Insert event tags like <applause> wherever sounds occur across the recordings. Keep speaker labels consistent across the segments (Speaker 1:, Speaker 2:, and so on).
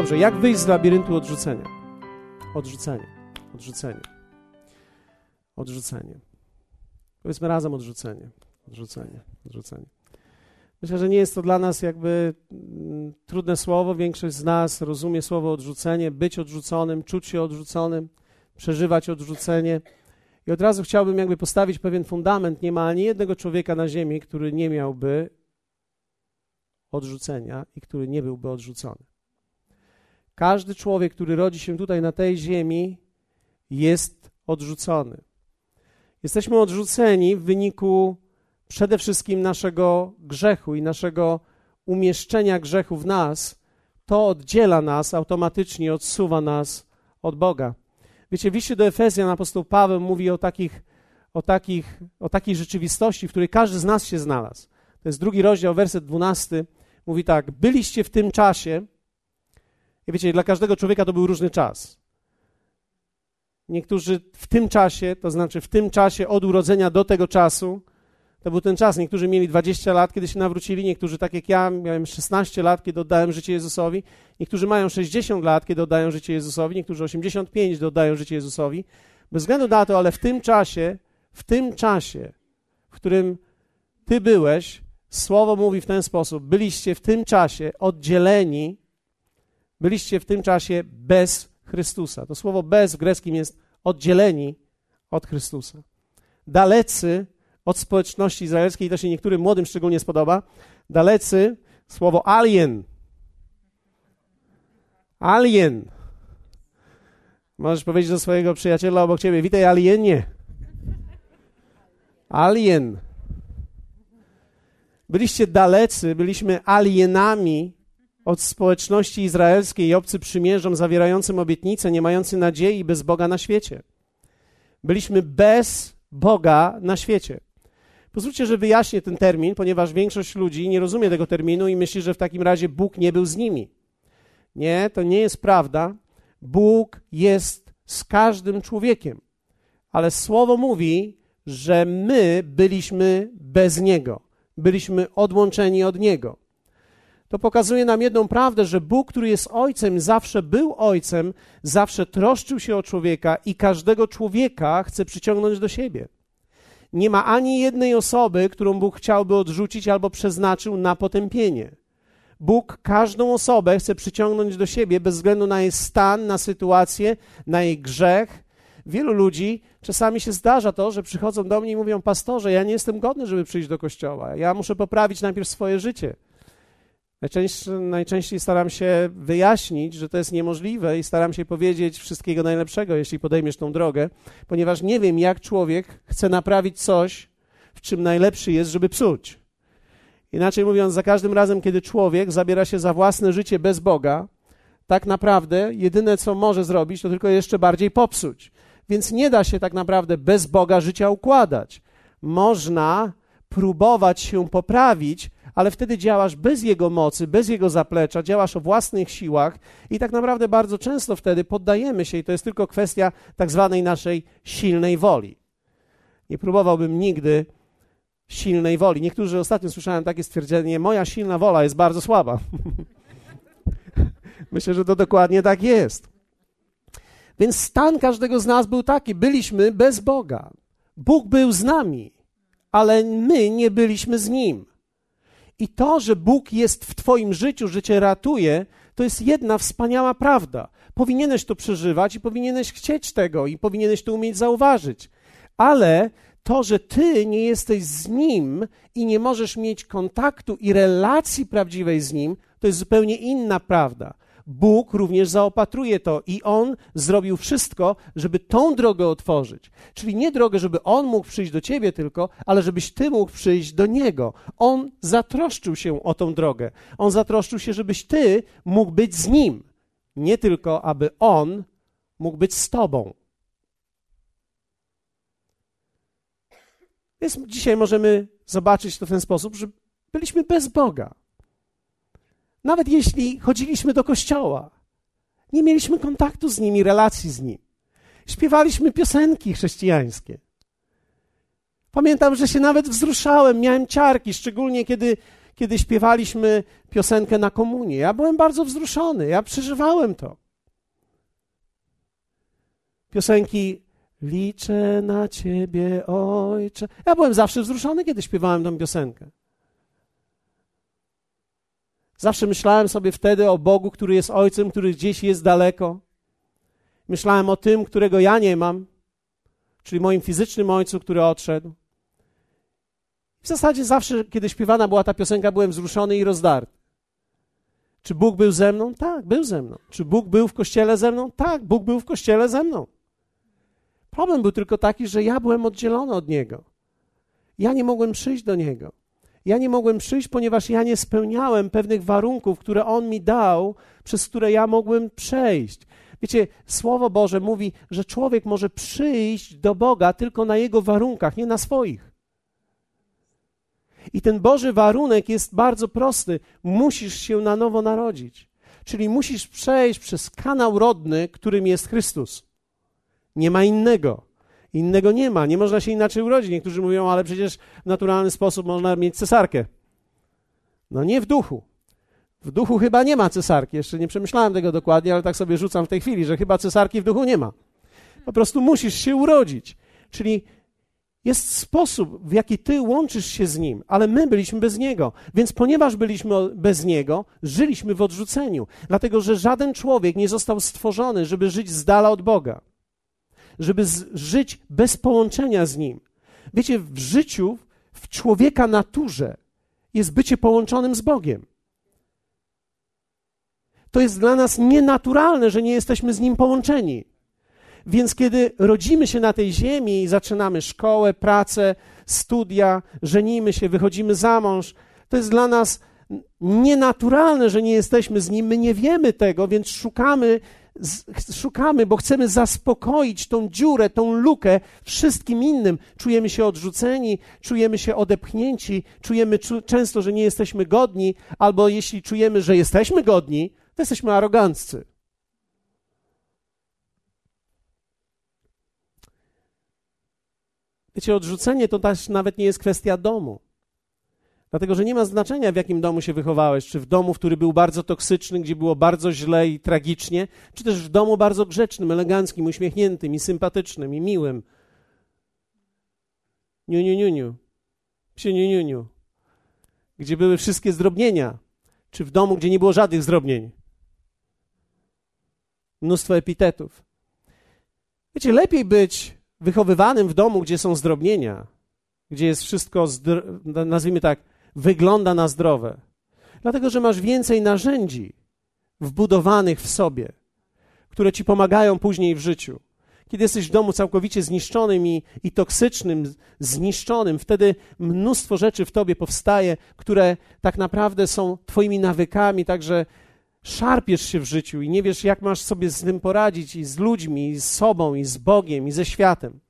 Speaker 1: Dobrze, jak wyjść z labiryntu odrzucenia? Odrzucenie, odrzucenie, odrzucenie. Powiedzmy razem odrzucenie, odrzucenie, odrzucenie. Myślę, że nie jest to dla nas jakby mm, trudne słowo. Większość z nas rozumie słowo odrzucenie, być odrzuconym, czuć się odrzuconym, przeżywać odrzucenie. I od razu chciałbym jakby postawić pewien fundament. Nie ma ani jednego człowieka na ziemi, który nie miałby odrzucenia i który nie byłby odrzucony. Każdy człowiek, który rodzi się tutaj na tej ziemi, jest odrzucony. Jesteśmy odrzuceni w wyniku przede wszystkim naszego grzechu i naszego umieszczenia grzechu w nas. To oddziela nas, automatycznie odsuwa nas od Boga. Wiecie, w do Efezjan apostoł Paweł mówi o, takich, o, takich, o takiej rzeczywistości, w której każdy z nas się znalazł. To jest drugi rozdział, werset dwunasty. Mówi tak, byliście w tym czasie, i wiecie, dla każdego człowieka to był różny czas. Niektórzy w tym czasie, to znaczy w tym czasie od urodzenia do tego czasu, to był ten czas. Niektórzy mieli 20 lat, kiedy się nawrócili, niektórzy, tak jak ja, miałem 16 lat, kiedy oddałem życie Jezusowi, niektórzy mają 60 lat, kiedy oddają życie Jezusowi, niektórzy 85, kiedy oddają życie Jezusowi. Bez względu na to, ale w tym czasie, w tym czasie, w którym ty byłeś, Słowo mówi w ten sposób: byliście w tym czasie oddzieleni, byliście w tym czasie bez Chrystusa. To słowo bez w greckim jest oddzieleni od Chrystusa. Dalecy od społeczności izraelskiej, to się niektórym młodym szczególnie spodoba, dalecy słowo alien. Alien. Możesz powiedzieć do swojego przyjaciela obok ciebie, witaj alienie. Alien. Byliście dalecy, byliśmy alienami od społeczności izraelskiej i obcy przymierzom zawierającym obietnice, nie mający nadziei bez Boga na świecie. Byliśmy bez Boga na świecie. Pozwólcie, że wyjaśnię ten termin, ponieważ większość ludzi nie rozumie tego terminu i myśli, że w takim razie Bóg nie był z nimi. Nie, to nie jest prawda. Bóg jest z każdym człowiekiem. Ale słowo mówi, że my byliśmy bez Niego. Byliśmy odłączeni od Niego. To pokazuje nam jedną prawdę, że Bóg, który jest Ojcem, zawsze był Ojcem, zawsze troszczył się o człowieka i każdego człowieka chce przyciągnąć do siebie nie ma ani jednej osoby, którą Bóg chciałby odrzucić albo przeznaczył na potępienie. Bóg każdą osobę chce przyciągnąć do siebie bez względu na jej stan, na sytuację, na jej grzech. Wielu ludzi czasami się zdarza to, że przychodzą do mnie i mówią: Pastorze, ja nie jestem godny, żeby przyjść do kościoła. Ja muszę poprawić najpierw swoje życie. Najczęściej, najczęściej staram się wyjaśnić, że to jest niemożliwe i staram się powiedzieć wszystkiego najlepszego, jeśli podejmiesz tą drogę, ponieważ nie wiem, jak człowiek chce naprawić coś, w czym najlepszy jest, żeby psuć. Inaczej mówiąc, za każdym razem, kiedy człowiek zabiera się za własne życie bez Boga, tak naprawdę jedyne, co może zrobić, to tylko jeszcze bardziej popsuć. Więc nie da się tak naprawdę bez Boga życia układać. Można próbować się poprawić, ale wtedy działasz bez Jego mocy, bez Jego zaplecza, działasz o własnych siłach i tak naprawdę bardzo często wtedy poddajemy się i to jest tylko kwestia tak zwanej naszej silnej woli. Nie próbowałbym nigdy silnej woli. Niektórzy ostatnio słyszałem takie stwierdzenie: Moja silna wola jest bardzo słaba. <laughs> Myślę, że to dokładnie tak jest. Więc stan każdego z nas był taki: byliśmy bez Boga. Bóg był z nami, ale my nie byliśmy z Nim. I to, że Bóg jest w Twoim życiu, że Cię ratuje, to jest jedna wspaniała prawda. Powinieneś to przeżywać i powinieneś chcieć tego i powinieneś to umieć zauważyć. Ale to, że Ty nie jesteś z Nim i nie możesz mieć kontaktu i relacji prawdziwej z Nim, to jest zupełnie inna prawda. Bóg również zaopatruje to i On zrobił wszystko, żeby tą drogę otworzyć. Czyli nie drogę, żeby On mógł przyjść do Ciebie tylko, ale żebyś Ty mógł przyjść do Niego. On zatroszczył się o tą drogę. On zatroszczył się, żebyś Ty mógł być z Nim. Nie tylko, aby On mógł być z Tobą. Więc dzisiaj możemy zobaczyć to w ten sposób, że byliśmy bez Boga. Nawet jeśli chodziliśmy do kościoła, nie mieliśmy kontaktu z nimi, relacji z nim. Śpiewaliśmy piosenki chrześcijańskie. Pamiętam, że się nawet wzruszałem, miałem ciarki, szczególnie kiedy, kiedy śpiewaliśmy piosenkę na komunię. Ja byłem bardzo wzruszony, ja przeżywałem to. Piosenki Liczę na Ciebie, Ojcze. Ja byłem zawsze wzruszony, kiedy śpiewałem tę piosenkę. Zawsze myślałem sobie wtedy o Bogu, który jest Ojcem, który gdzieś jest daleko. Myślałem o tym, którego ja nie mam, czyli moim fizycznym Ojcu, który odszedł. W zasadzie zawsze, kiedy śpiewana była ta piosenka, byłem wzruszony i rozdarty. Czy Bóg był ze mną? Tak, był ze mną. Czy Bóg był w kościele ze mną? Tak, Bóg był w kościele ze mną. Problem był tylko taki, że ja byłem oddzielony od Niego. Ja nie mogłem przyjść do Niego. Ja nie mogłem przyjść, ponieważ ja nie spełniałem pewnych warunków, które On mi dał, przez które ja mogłem przejść. Wiecie, Słowo Boże mówi, że człowiek może przyjść do Boga tylko na Jego warunkach, nie na swoich. I ten Boży warunek jest bardzo prosty. Musisz się na nowo narodzić. Czyli musisz przejść przez kanał rodny, którym jest Chrystus. Nie ma innego. Innego nie ma. Nie można się inaczej urodzić. Niektórzy mówią, ale przecież w naturalny sposób można mieć cesarkę. No nie w duchu. W duchu chyba nie ma cesarki. Jeszcze nie przemyślałem tego dokładnie, ale tak sobie rzucam w tej chwili, że chyba cesarki w duchu nie ma. Po prostu musisz się urodzić. Czyli jest sposób, w jaki ty łączysz się z Nim, ale my byliśmy bez Niego. Więc ponieważ byliśmy bez Niego, żyliśmy w odrzuceniu. Dlatego, że żaden człowiek nie został stworzony, żeby żyć z dala od Boga. Żeby żyć bez połączenia z Nim. Wiecie, w życiu, w człowieka naturze jest bycie połączonym z Bogiem. To jest dla nas nienaturalne, że nie jesteśmy z Nim połączeni. Więc kiedy rodzimy się na tej ziemi i zaczynamy szkołę, pracę, studia, żenimy się, wychodzimy za mąż, to jest dla nas nienaturalne, że nie jesteśmy z nim, my nie wiemy tego, więc szukamy, szukamy, bo chcemy zaspokoić tą dziurę, tą lukę wszystkim innym. Czujemy się odrzuceni, czujemy się odepchnięci, czujemy czu często, że nie jesteśmy godni, albo jeśli czujemy, że jesteśmy godni, to jesteśmy aroganccy. Wiecie, odrzucenie to też nawet nie jest kwestia domu. Dlatego, że nie ma znaczenia, w jakim domu się wychowałeś, czy w domu, który był bardzo toksyczny, gdzie było bardzo źle i tragicznie, czy też w domu bardzo grzecznym, eleganckim, uśmiechniętym i sympatycznym i miłym. Niu, niu, niu, niu. Psie, niu, niu, niu. Gdzie były wszystkie zdrobnienia, czy w domu, gdzie nie było żadnych zdrobnień. Mnóstwo epitetów. Wiecie, lepiej być wychowywanym w domu, gdzie są zdrobnienia, gdzie jest wszystko, nazwijmy tak, wygląda na zdrowe. Dlatego, że masz więcej narzędzi wbudowanych w sobie, które ci pomagają później w życiu. Kiedy jesteś w domu całkowicie zniszczonym i, i toksycznym, zniszczonym, wtedy mnóstwo rzeczy w tobie powstaje, które tak naprawdę są twoimi nawykami, także szarpiesz się w życiu i nie wiesz, jak masz sobie z tym poradzić i z ludźmi, i z sobą, i z Bogiem, i ze światem.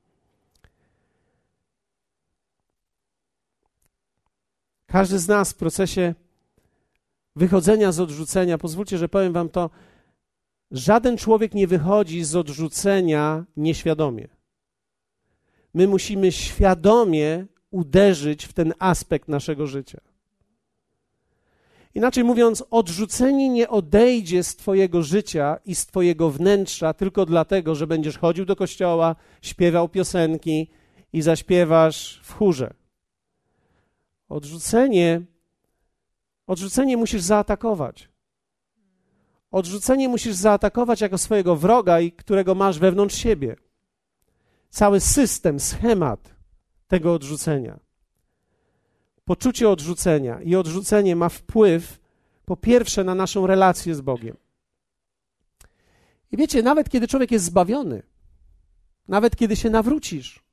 Speaker 1: Każdy z nas w procesie wychodzenia z odrzucenia, pozwólcie, że powiem Wam to, żaden człowiek nie wychodzi z odrzucenia nieświadomie. My musimy świadomie uderzyć w ten aspekt naszego życia. Inaczej mówiąc, odrzucenie nie odejdzie z Twojego życia i z Twojego wnętrza tylko dlatego, że będziesz chodził do kościoła, śpiewał piosenki i zaśpiewasz w chórze. Odrzucenie, odrzucenie musisz zaatakować. Odrzucenie musisz zaatakować jako swojego wroga, i którego masz wewnątrz siebie. Cały system, schemat tego odrzucenia poczucie odrzucenia i odrzucenie ma wpływ, po pierwsze, na naszą relację z Bogiem. I wiecie, nawet kiedy człowiek jest zbawiony, nawet kiedy się nawrócisz,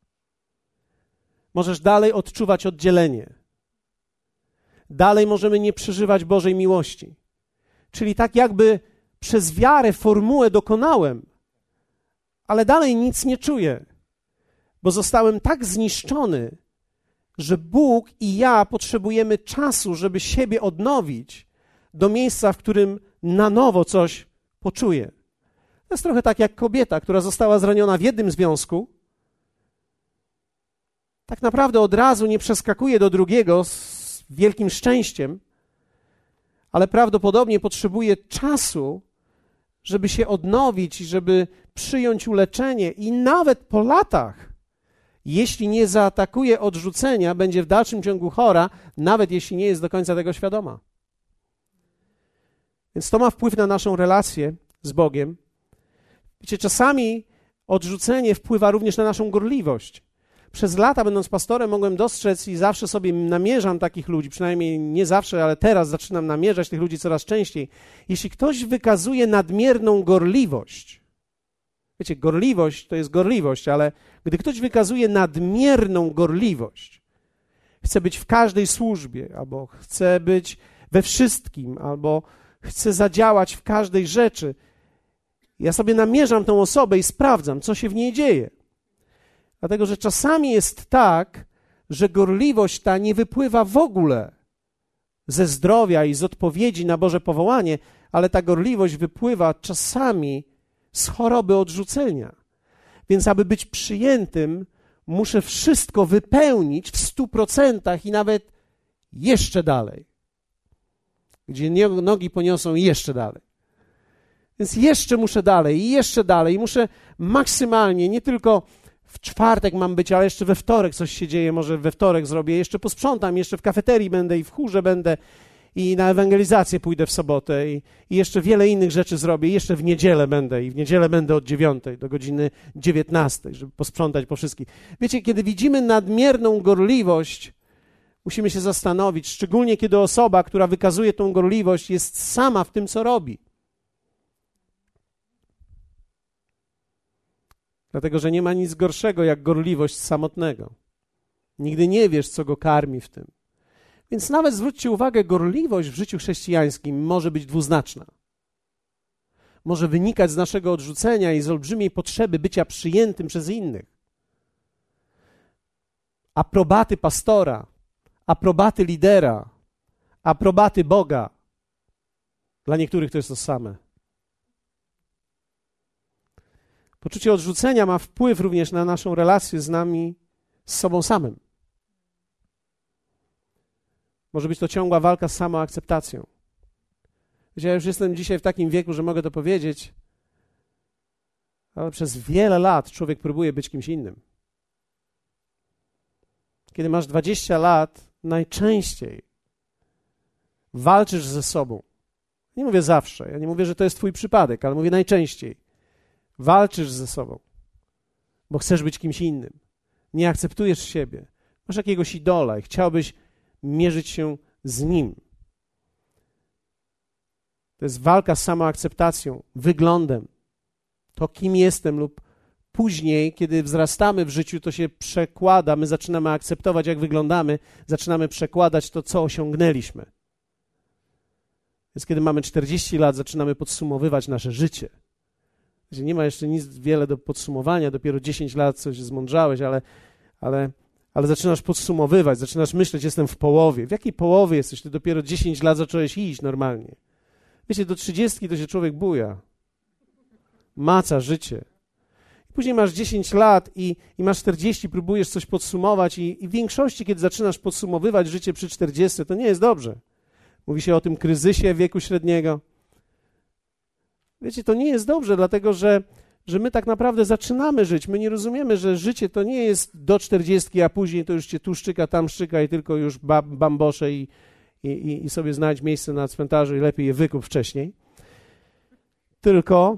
Speaker 1: możesz dalej odczuwać oddzielenie. Dalej możemy nie przeżywać Bożej miłości. Czyli tak jakby przez wiarę formułę dokonałem, ale dalej nic nie czuję, bo zostałem tak zniszczony, że Bóg i ja potrzebujemy czasu, żeby siebie odnowić do miejsca, w którym na nowo coś poczuję. To jest trochę tak jak kobieta, która została zraniona w jednym związku, tak naprawdę od razu nie przeskakuje do drugiego wielkim szczęściem, ale prawdopodobnie potrzebuje czasu, żeby się odnowić, żeby przyjąć uleczenie i nawet po latach, jeśli nie zaatakuje odrzucenia, będzie w dalszym ciągu chora, nawet jeśli nie jest do końca tego świadoma. Więc to ma wpływ na naszą relację z Bogiem. Wiecie, czasami odrzucenie wpływa również na naszą gorliwość. Przez lata, będąc pastorem, mogłem dostrzec i zawsze sobie namierzam takich ludzi, przynajmniej nie zawsze, ale teraz zaczynam namierzać tych ludzi coraz częściej. Jeśli ktoś wykazuje nadmierną gorliwość, wiecie, gorliwość to jest gorliwość, ale gdy ktoś wykazuje nadmierną gorliwość, chce być w każdej służbie, albo chce być we wszystkim, albo chce zadziałać w każdej rzeczy, ja sobie namierzam tę osobę i sprawdzam, co się w niej dzieje. Dlatego, że czasami jest tak, że gorliwość ta nie wypływa w ogóle ze zdrowia i z odpowiedzi na Boże powołanie, ale ta gorliwość wypływa czasami z choroby odrzucenia. Więc, aby być przyjętym, muszę wszystko wypełnić w stu procentach i nawet jeszcze dalej. Gdzie nogi poniosą jeszcze dalej. Więc jeszcze muszę dalej i jeszcze dalej. I muszę maksymalnie, nie tylko w czwartek mam być, ale jeszcze we wtorek coś się dzieje, może we wtorek zrobię, jeszcze posprzątam, jeszcze w kafeterii będę i w chórze będę i na ewangelizację pójdę w sobotę i, i jeszcze wiele innych rzeczy zrobię, I jeszcze w niedzielę będę i w niedzielę będę od dziewiątej do godziny dziewiętnastej, żeby posprzątać po wszystkich. Wiecie, kiedy widzimy nadmierną gorliwość, musimy się zastanowić, szczególnie kiedy osoba, która wykazuje tą gorliwość, jest sama w tym, co robi. Dlatego, że nie ma nic gorszego jak gorliwość samotnego. Nigdy nie wiesz, co go karmi w tym. Więc nawet zwróćcie uwagę, gorliwość w życiu chrześcijańskim może być dwuznaczna. Może wynikać z naszego odrzucenia i z olbrzymiej potrzeby bycia przyjętym przez innych. Aprobaty pastora, aprobaty lidera, aprobaty Boga. Dla niektórych to jest to same. Poczucie odrzucenia ma wpływ również na naszą relację z nami, z sobą samym. Może być to ciągła walka z samoakceptacją. Ja już jestem dzisiaj w takim wieku, że mogę to powiedzieć, ale przez wiele lat człowiek próbuje być kimś innym. Kiedy masz 20 lat, najczęściej walczysz ze sobą. Nie mówię zawsze, ja nie mówię, że to jest Twój przypadek, ale mówię najczęściej. Walczysz ze sobą, bo chcesz być kimś innym. Nie akceptujesz siebie. Masz jakiegoś idola i chciałbyś mierzyć się z nim. To jest walka z samoakceptacją, wyglądem. To, kim jestem, lub później, kiedy wzrastamy w życiu, to się przekłada. My zaczynamy akceptować, jak wyglądamy, zaczynamy przekładać to, co osiągnęliśmy. Więc kiedy mamy 40 lat, zaczynamy podsumowywać nasze życie że nie ma jeszcze nic wiele do podsumowania, dopiero 10 lat coś zmądrzałeś, ale, ale, ale zaczynasz podsumowywać, zaczynasz myśleć, jestem w połowie. W jakiej połowie jesteś? Ty dopiero 10 lat zacząłeś iść normalnie. Wiecie, do 30 to się człowiek buja. Maca życie. Później masz 10 lat i, i masz 40, próbujesz coś podsumować i, i w większości, kiedy zaczynasz podsumowywać życie przy 40, to nie jest dobrze. Mówi się o tym kryzysie wieku średniego. Wiecie, to nie jest dobrze, dlatego że, że my tak naprawdę zaczynamy żyć. My nie rozumiemy, że życie to nie jest do czterdziestki, a później to już cię tu szczyka, tam szczyka i tylko już bambosze i, i, i sobie znajdź miejsce na cmentarzu i lepiej je wykup wcześniej. Tylko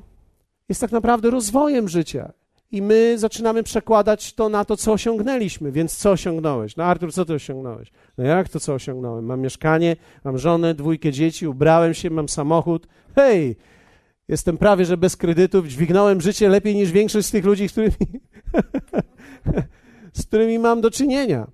Speaker 1: jest tak naprawdę rozwojem życia. I my zaczynamy przekładać to na to, co osiągnęliśmy. Więc co osiągnąłeś? No Artur, co ty osiągnąłeś? No jak to co osiągnąłem? Mam mieszkanie, mam żonę, dwójkę dzieci, ubrałem się, mam samochód. Hej, Jestem prawie, że bez kredytów. Dźwignąłem życie lepiej niż większość z tych ludzi, z którymi, <laughs> z którymi mam do czynienia.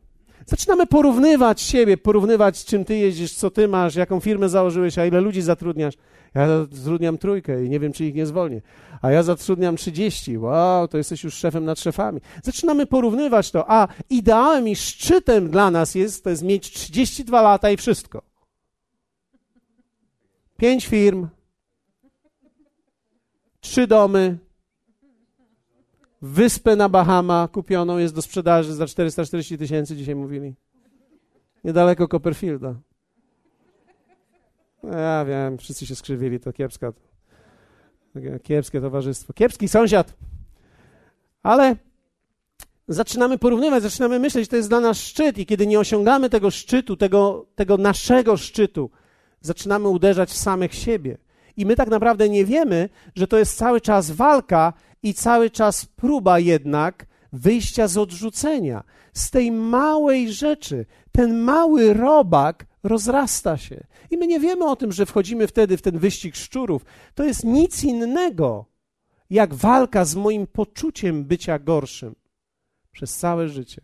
Speaker 1: Zaczynamy porównywać siebie, porównywać, czym ty jeździsz, co ty masz, jaką firmę założyłeś, a ile ludzi zatrudniasz. Ja zatrudniam trójkę i nie wiem, czy ich nie zwolnię. A ja zatrudniam 30. Wow, to jesteś już szefem nad szefami. Zaczynamy porównywać to. A ideałem i szczytem dla nas jest, to jest mieć 32 lata i wszystko. Pięć firm, trzy domy, wyspę na Bahama kupioną jest do sprzedaży za 440 tysięcy, dzisiaj mówili. Niedaleko Copperfielda. Ja wiem, wszyscy się skrzywili, to kiepska, kiepskie towarzystwo. Kiepski sąsiad. Ale zaczynamy porównywać, zaczynamy myśleć, to jest dla nas szczyt i kiedy nie osiągamy tego szczytu, tego, tego naszego szczytu, zaczynamy uderzać w samych siebie. I my tak naprawdę nie wiemy, że to jest cały czas walka i cały czas próba jednak wyjścia z odrzucenia. Z tej małej rzeczy, ten mały robak rozrasta się. I my nie wiemy o tym, że wchodzimy wtedy w ten wyścig szczurów. To jest nic innego, jak walka z moim poczuciem bycia gorszym przez całe życie.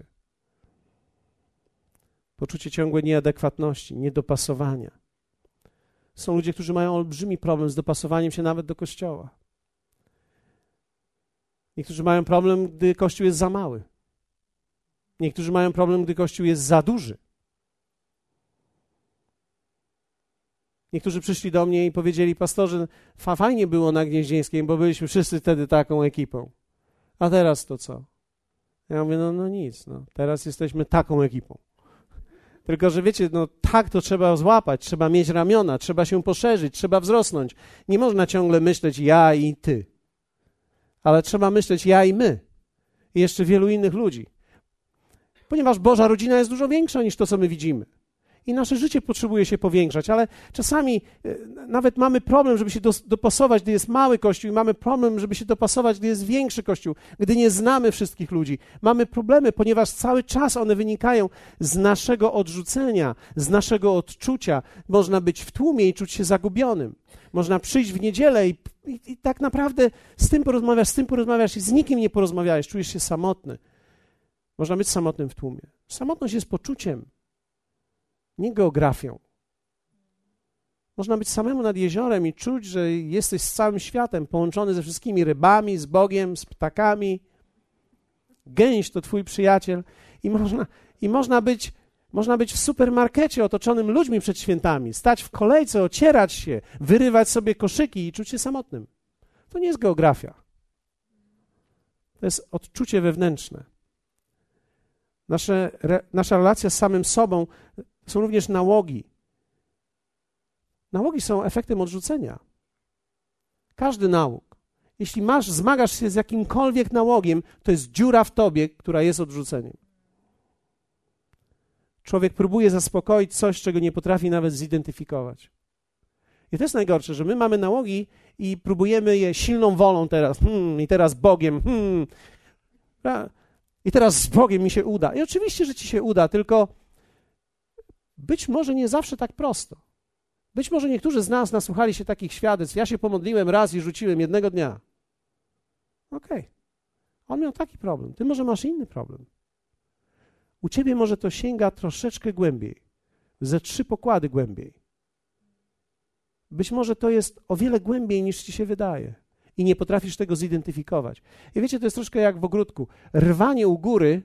Speaker 1: Poczucie ciągłej nieadekwatności, niedopasowania. Są ludzie, którzy mają olbrzymi problem z dopasowaniem się nawet do kościoła. Niektórzy mają problem, gdy kościół jest za mały. Niektórzy mają problem, gdy kościół jest za duży. Niektórzy przyszli do mnie i powiedzieli, pastorze, fajnie było na Gnieźnieńskiej, bo byliśmy wszyscy wtedy taką ekipą. A teraz to co? Ja mówię, no, no nic, no, teraz jesteśmy taką ekipą. Tylko, że wiecie, no tak to trzeba złapać, trzeba mieć ramiona, trzeba się poszerzyć, trzeba wzrosnąć. Nie można ciągle myśleć ja i ty, ale trzeba myśleć ja i my i jeszcze wielu innych ludzi. Ponieważ Boża rodzina jest dużo większa niż to, co my widzimy i nasze życie potrzebuje się powiększać, ale czasami e, nawet mamy problem, żeby się dopasować, gdy jest mały kościół, i mamy problem, żeby się dopasować, gdy jest większy kościół, gdy nie znamy wszystkich ludzi. Mamy problemy, ponieważ cały czas one wynikają z naszego odrzucenia, z naszego odczucia. Można być w tłumie i czuć się zagubionym. Można przyjść w niedzielę i, i, i tak naprawdę z tym porozmawiasz, z tym porozmawiasz i z nikim nie porozmawiałeś, czujesz się samotny. Można być samotnym w tłumie. Samotność jest poczuciem, nie geografią. Można być samemu nad jeziorem i czuć, że jesteś z całym światem, połączony ze wszystkimi rybami, z Bogiem, z ptakami. Gęś to twój przyjaciel i można, i można być można być w supermarkecie otoczonym ludźmi przed świętami, stać w kolejce, ocierać się, wyrywać sobie koszyki i czuć się samotnym. To nie jest geografia. To jest odczucie wewnętrzne. Nasze, re, nasza relacja z samym sobą są również nałogi. Nałogi są efektem odrzucenia. Każdy nałóg. Jeśli masz, zmagasz się z jakimkolwiek nałogiem, to jest dziura w tobie, która jest odrzuceniem. Człowiek próbuje zaspokoić coś, czego nie potrafi nawet zidentyfikować. I to jest najgorsze, że my mamy nałogi i próbujemy je silną wolą teraz, hmm, i teraz Bogiem, hmm, i teraz z Bogiem mi się uda. I oczywiście, że ci się uda, tylko być może nie zawsze tak prosto. Być może niektórzy z nas nasłuchali się takich świadectw. Ja się pomodliłem raz i rzuciłem jednego dnia. Okej. Okay. On miał taki problem. Ty może masz inny problem. U ciebie może to sięga troszeczkę głębiej. Ze trzy pokłady głębiej. Być może to jest o wiele głębiej niż ci się wydaje. I nie potrafisz tego zidentyfikować. I wiecie, to jest troszkę jak w ogródku. Rwanie u góry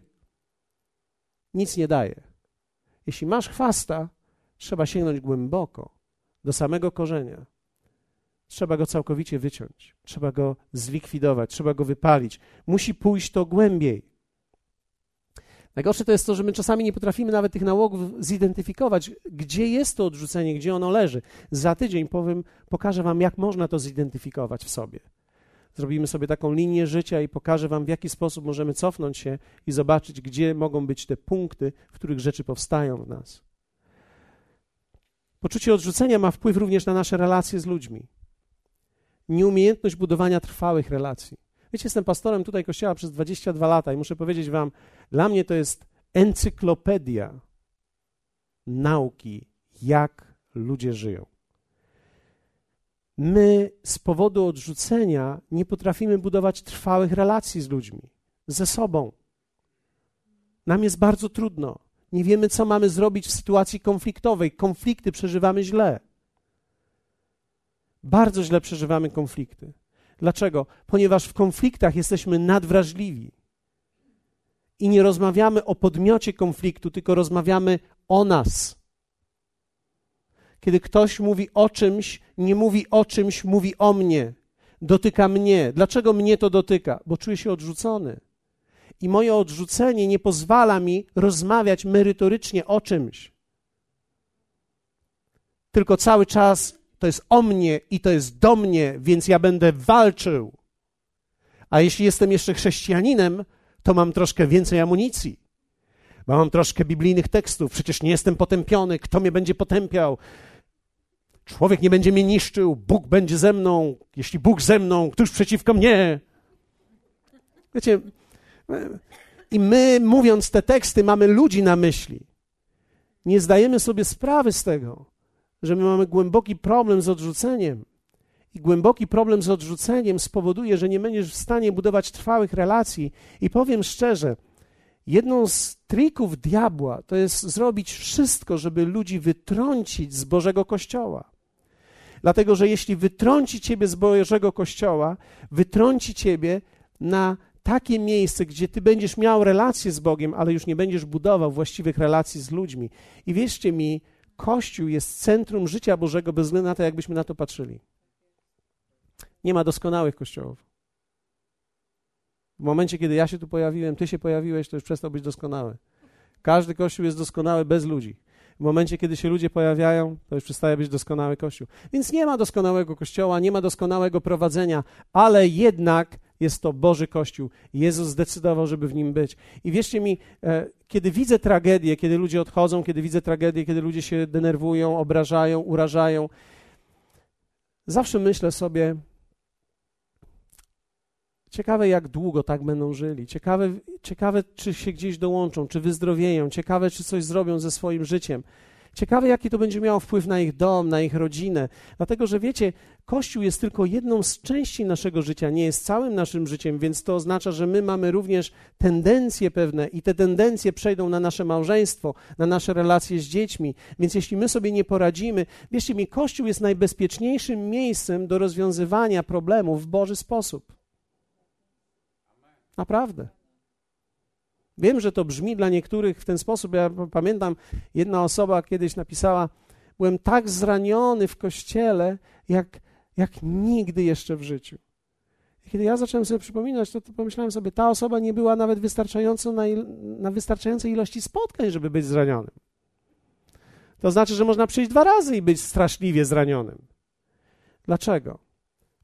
Speaker 1: nic nie daje. Jeśli masz chwasta, trzeba sięgnąć głęboko, do samego korzenia. Trzeba go całkowicie wyciąć, trzeba go zlikwidować, trzeba go wypalić. Musi pójść to głębiej. Najgorsze to jest to, że my czasami nie potrafimy nawet tych nałogów zidentyfikować, gdzie jest to odrzucenie, gdzie ono leży. Za tydzień powiem, pokażę Wam, jak można to zidentyfikować w sobie. Zrobimy sobie taką linię życia i pokażę Wam, w jaki sposób możemy cofnąć się i zobaczyć, gdzie mogą być te punkty, w których rzeczy powstają w nas. Poczucie odrzucenia ma wpływ również na nasze relacje z ludźmi. Nieumiejętność budowania trwałych relacji. Wiecie, jestem pastorem tutaj kościoła przez 22 lata i muszę powiedzieć Wam, dla mnie to jest encyklopedia nauki, jak ludzie żyją. My z powodu odrzucenia nie potrafimy budować trwałych relacji z ludźmi, ze sobą. Nam jest bardzo trudno. Nie wiemy, co mamy zrobić w sytuacji konfliktowej. Konflikty przeżywamy źle. Bardzo źle przeżywamy konflikty. Dlaczego? Ponieważ w konfliktach jesteśmy nadwrażliwi. I nie rozmawiamy o podmiocie konfliktu, tylko rozmawiamy o nas. Kiedy ktoś mówi o czymś, nie mówi o czymś, mówi o mnie. Dotyka mnie. Dlaczego mnie to dotyka? Bo czuję się odrzucony. I moje odrzucenie nie pozwala mi rozmawiać merytorycznie o czymś. tylko cały czas to jest o mnie i to jest do mnie, więc ja będę walczył. A jeśli jestem jeszcze chrześcijaninem, to mam troszkę więcej amunicji. Mam troszkę biblijnych tekstów. Przecież nie jestem potępiony. Kto mnie będzie potępiał? Człowiek nie będzie mnie niszczył. Bóg będzie ze mną. Jeśli Bóg ze mną, któż przeciwko mnie? Wiecie, i my, mówiąc te teksty, mamy ludzi na myśli. Nie zdajemy sobie sprawy z tego, że my mamy głęboki problem z odrzuceniem. I głęboki problem z odrzuceniem spowoduje, że nie będziesz w stanie budować trwałych relacji. I powiem szczerze, jedną z trików diabła to jest zrobić wszystko, żeby ludzi wytrącić z Bożego Kościoła. Dlatego, że jeśli wytrąci ciebie z Bożego Kościoła, wytrąci ciebie na takie miejsce, gdzie ty będziesz miał relacje z Bogiem, ale już nie będziesz budował właściwych relacji z ludźmi. I wierzcie mi, Kościół jest centrum życia Bożego bez względu na to, jakbyśmy na to patrzyli. Nie ma doskonałych kościołów. W momencie, kiedy ja się tu pojawiłem, ty się pojawiłeś, to już przestał być doskonały. Każdy kościół jest doskonały bez ludzi. W momencie, kiedy się ludzie pojawiają, to już przestaje być doskonały kościół. Więc nie ma doskonałego kościoła, nie ma doskonałego prowadzenia, ale jednak jest to Boży Kościół. Jezus zdecydował, żeby w nim być. I wierzcie mi, e, kiedy widzę tragedię, kiedy ludzie odchodzą, kiedy widzę tragedię, kiedy ludzie się denerwują, obrażają, urażają, zawsze myślę sobie, Ciekawe, jak długo tak będą żyli. Ciekawe, ciekawe, czy się gdzieś dołączą, czy wyzdrowieją. Ciekawe, czy coś zrobią ze swoim życiem. Ciekawe, jaki to będzie miało wpływ na ich dom, na ich rodzinę. Dlatego, że wiecie, Kościół jest tylko jedną z części naszego życia, nie jest całym naszym życiem, więc to oznacza, że my mamy również tendencje pewne i te tendencje przejdą na nasze małżeństwo, na nasze relacje z dziećmi. Więc jeśli my sobie nie poradzimy, wierzcie mi, Kościół jest najbezpieczniejszym miejscem do rozwiązywania problemów w Boży sposób. Naprawdę. Wiem, że to brzmi dla niektórych w ten sposób. Ja pamiętam, jedna osoba kiedyś napisała: Byłem tak zraniony w kościele, jak, jak nigdy jeszcze w życiu. I kiedy ja zacząłem sobie przypominać, to, to pomyślałem sobie, ta osoba nie była nawet wystarczająco na, il, na wystarczającej ilości spotkań, żeby być zranionym. To znaczy, że można przyjść dwa razy i być straszliwie zranionym. Dlaczego?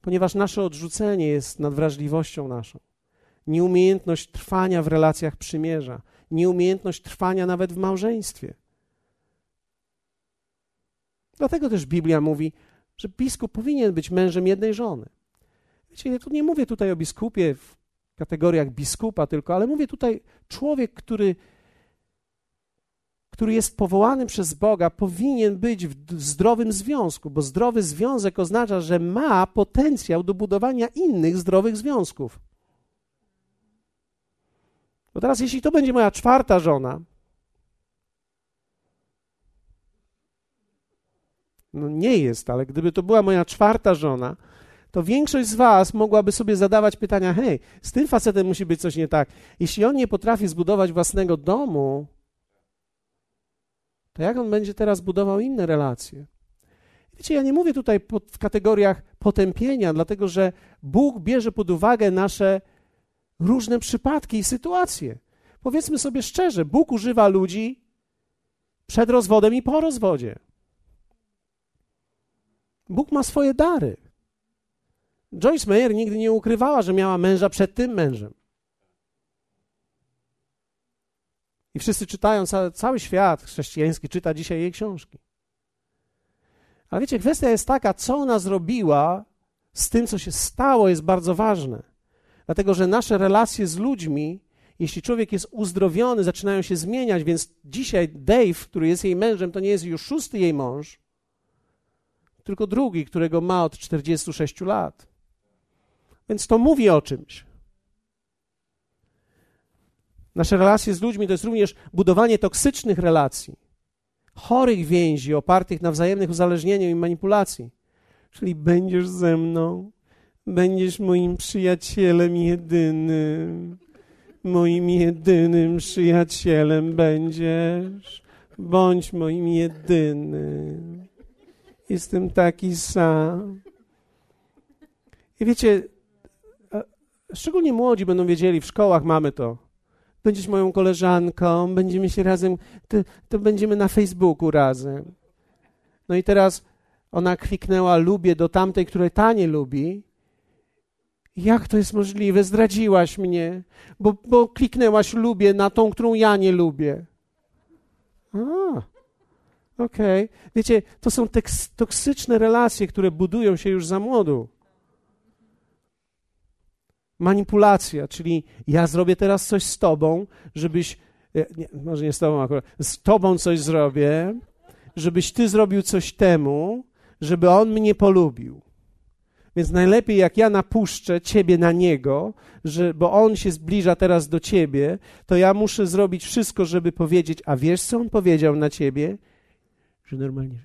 Speaker 1: Ponieważ nasze odrzucenie jest nadwrażliwością naszą nieumiejętność trwania w relacjach przymierza, nieumiejętność trwania nawet w małżeństwie. Dlatego też Biblia mówi, że biskup powinien być mężem jednej żony. Wiecie, ja tu nie mówię tutaj o biskupie w kategoriach biskupa tylko, ale mówię tutaj człowiek, który, który jest powołany przez Boga, powinien być w zdrowym związku, bo zdrowy związek oznacza, że ma potencjał do budowania innych zdrowych związków. Bo teraz, jeśli to będzie moja czwarta żona, no nie jest, ale gdyby to była moja czwarta żona, to większość z Was mogłaby sobie zadawać pytania: hej, z tym facetem musi być coś nie tak. Jeśli on nie potrafi zbudować własnego domu, to jak on będzie teraz budował inne relacje? Wiecie, ja nie mówię tutaj w kategoriach potępienia, dlatego że Bóg bierze pod uwagę nasze różne przypadki i sytuacje. Powiedzmy sobie szczerze, Bóg używa ludzi przed rozwodem i po rozwodzie. Bóg ma swoje dary. Joyce Meyer nigdy nie ukrywała, że miała męża przed tym mężem. I wszyscy czytają, cały, świat chrześcijański czyta dzisiaj jej książki. Ale wiecie, kwestia jest taka, co ona zrobiła z tym, co się stało, jest bardzo ważne. Dlatego, że nasze relacje z ludźmi, jeśli człowiek jest uzdrowiony, zaczynają się zmieniać, więc dzisiaj Dave, który jest jej mężem, to nie jest już szósty jej mąż, tylko drugi, którego ma od 46 lat. Więc to mówi o czymś. Nasze relacje z ludźmi to jest również budowanie toksycznych relacji, chorych więzi opartych na wzajemnych uzależnieniu i manipulacji. Czyli będziesz ze mną, Będziesz moim przyjacielem jedynym. Moim jedynym przyjacielem będziesz. Bądź moim jedynym. Jestem taki sam. I wiecie, szczególnie młodzi będą wiedzieli, w szkołach mamy to. Będziesz moją koleżanką, będziemy się razem, to, to będziemy na Facebooku razem. No i teraz ona kliknęła lubię do tamtej, której ta nie lubi. Jak to jest możliwe? Zdradziłaś mnie, bo, bo kliknęłaś lubię na tą, którą ja nie lubię. A, okej. Okay. Wiecie, to są toksyczne relacje, które budują się już za młodu. Manipulacja, czyli ja zrobię teraz coś z tobą, żebyś, e, nie, może nie z tobą akurat, z tobą coś zrobię, żebyś ty zrobił coś temu, żeby on mnie polubił. Więc najlepiej, jak ja napuszczę ciebie na niego, że, bo on się zbliża teraz do ciebie, to ja muszę zrobić wszystko, żeby powiedzieć, a wiesz, co on powiedział na ciebie? Że normalnie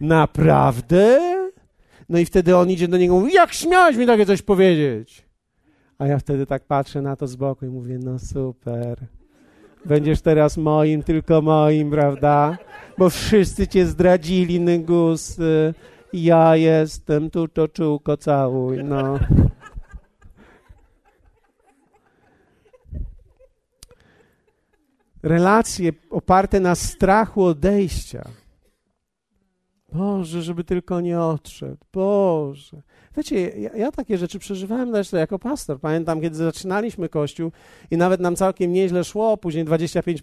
Speaker 1: Naprawdę? No i wtedy on idzie do niego mówi, jak śmiałeś mi takie coś powiedzieć? A ja wtedy tak patrzę na to z boku i mówię, no super. Będziesz teraz moim, tylko moim, prawda? Bo wszyscy cię zdradzili, Nygus. Ja jestem tu, to czułko całuj, no. Relacje oparte na strachu odejścia. Boże, żeby tylko nie odszedł. Boże. Wiecie, ja, ja, takie rzeczy przeżywałem też jako pastor. Pamiętam, kiedy zaczynaliśmy kościół i nawet nam całkiem nieźle szło, później 25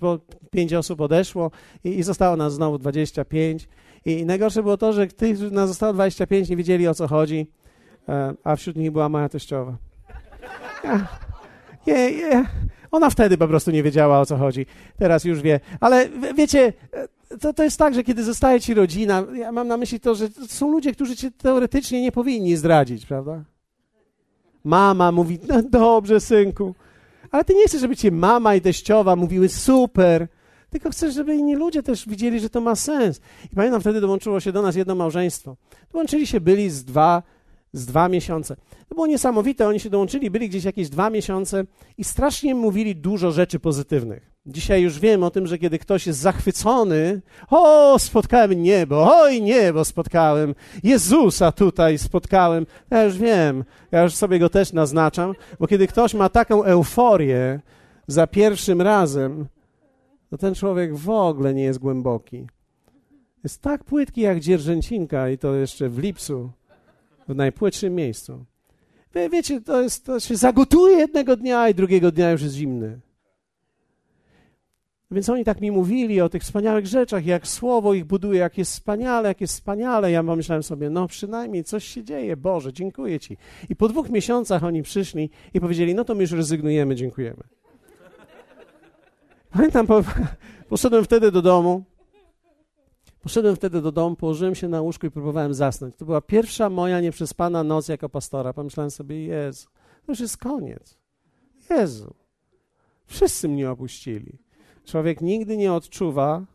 Speaker 1: 5 osób odeszło i, i zostało nas znowu 25. I, najgorsze było to, że tych, którzy nas zostało 25, nie wiedzieli o co chodzi, e, a wśród nich była moja teściowa. Nie, nie, ona wtedy po prostu nie wiedziała o co chodzi. Teraz już wie. Ale wiecie, to, to jest tak, że kiedy zostaje ci rodzina, ja mam na myśli to, że to są ludzie, którzy cię teoretycznie nie powinni zdradzić, prawda? Mama mówi, no dobrze, synku. Ale ty nie chcesz, żeby cię mama i teściowa mówiły super, tylko chcesz, żeby inni ludzie też widzieli, że to ma sens. I pamiętam, wtedy dołączyło się do nas jedno małżeństwo. Dołączyli się byli z dwa, z dwa miesiące. To było niesamowite, oni się dołączyli, byli gdzieś jakieś dwa miesiące i strasznie mówili dużo rzeczy pozytywnych. Dzisiaj już wiem o tym, że kiedy ktoś jest zachwycony, o, spotkałem niebo, oj, niebo spotkałem, Jezusa tutaj spotkałem. Ja już wiem, ja już sobie go też naznaczam, bo kiedy ktoś ma taką euforię za pierwszym razem, to ten człowiek w ogóle nie jest głęboki. Jest tak płytki jak dzierżęcinka i to jeszcze w lipcu, w najpłytszym miejscu. Wie, wiecie, to, jest, to się zagotuje jednego dnia i drugiego dnia już jest zimny. Więc oni tak mi mówili o tych wspaniałych rzeczach, jak słowo ich buduje, jak jest wspaniale, jak jest wspaniale. Ja pomyślałem sobie, no przynajmniej coś się dzieje, Boże, dziękuję Ci. I po dwóch miesiącach oni przyszli i powiedzieli, no to my już rezygnujemy, dziękujemy. Pamiętam, po, <laughs> poszedłem wtedy do domu, poszedłem wtedy do domu, położyłem się na łóżku i próbowałem zasnąć. To była pierwsza moja nieprzespana noc jako pastora. Pomyślałem sobie, Jezu, to już jest koniec. Jezu, wszyscy mnie opuścili. Człowiek nigdy nie odczuwa,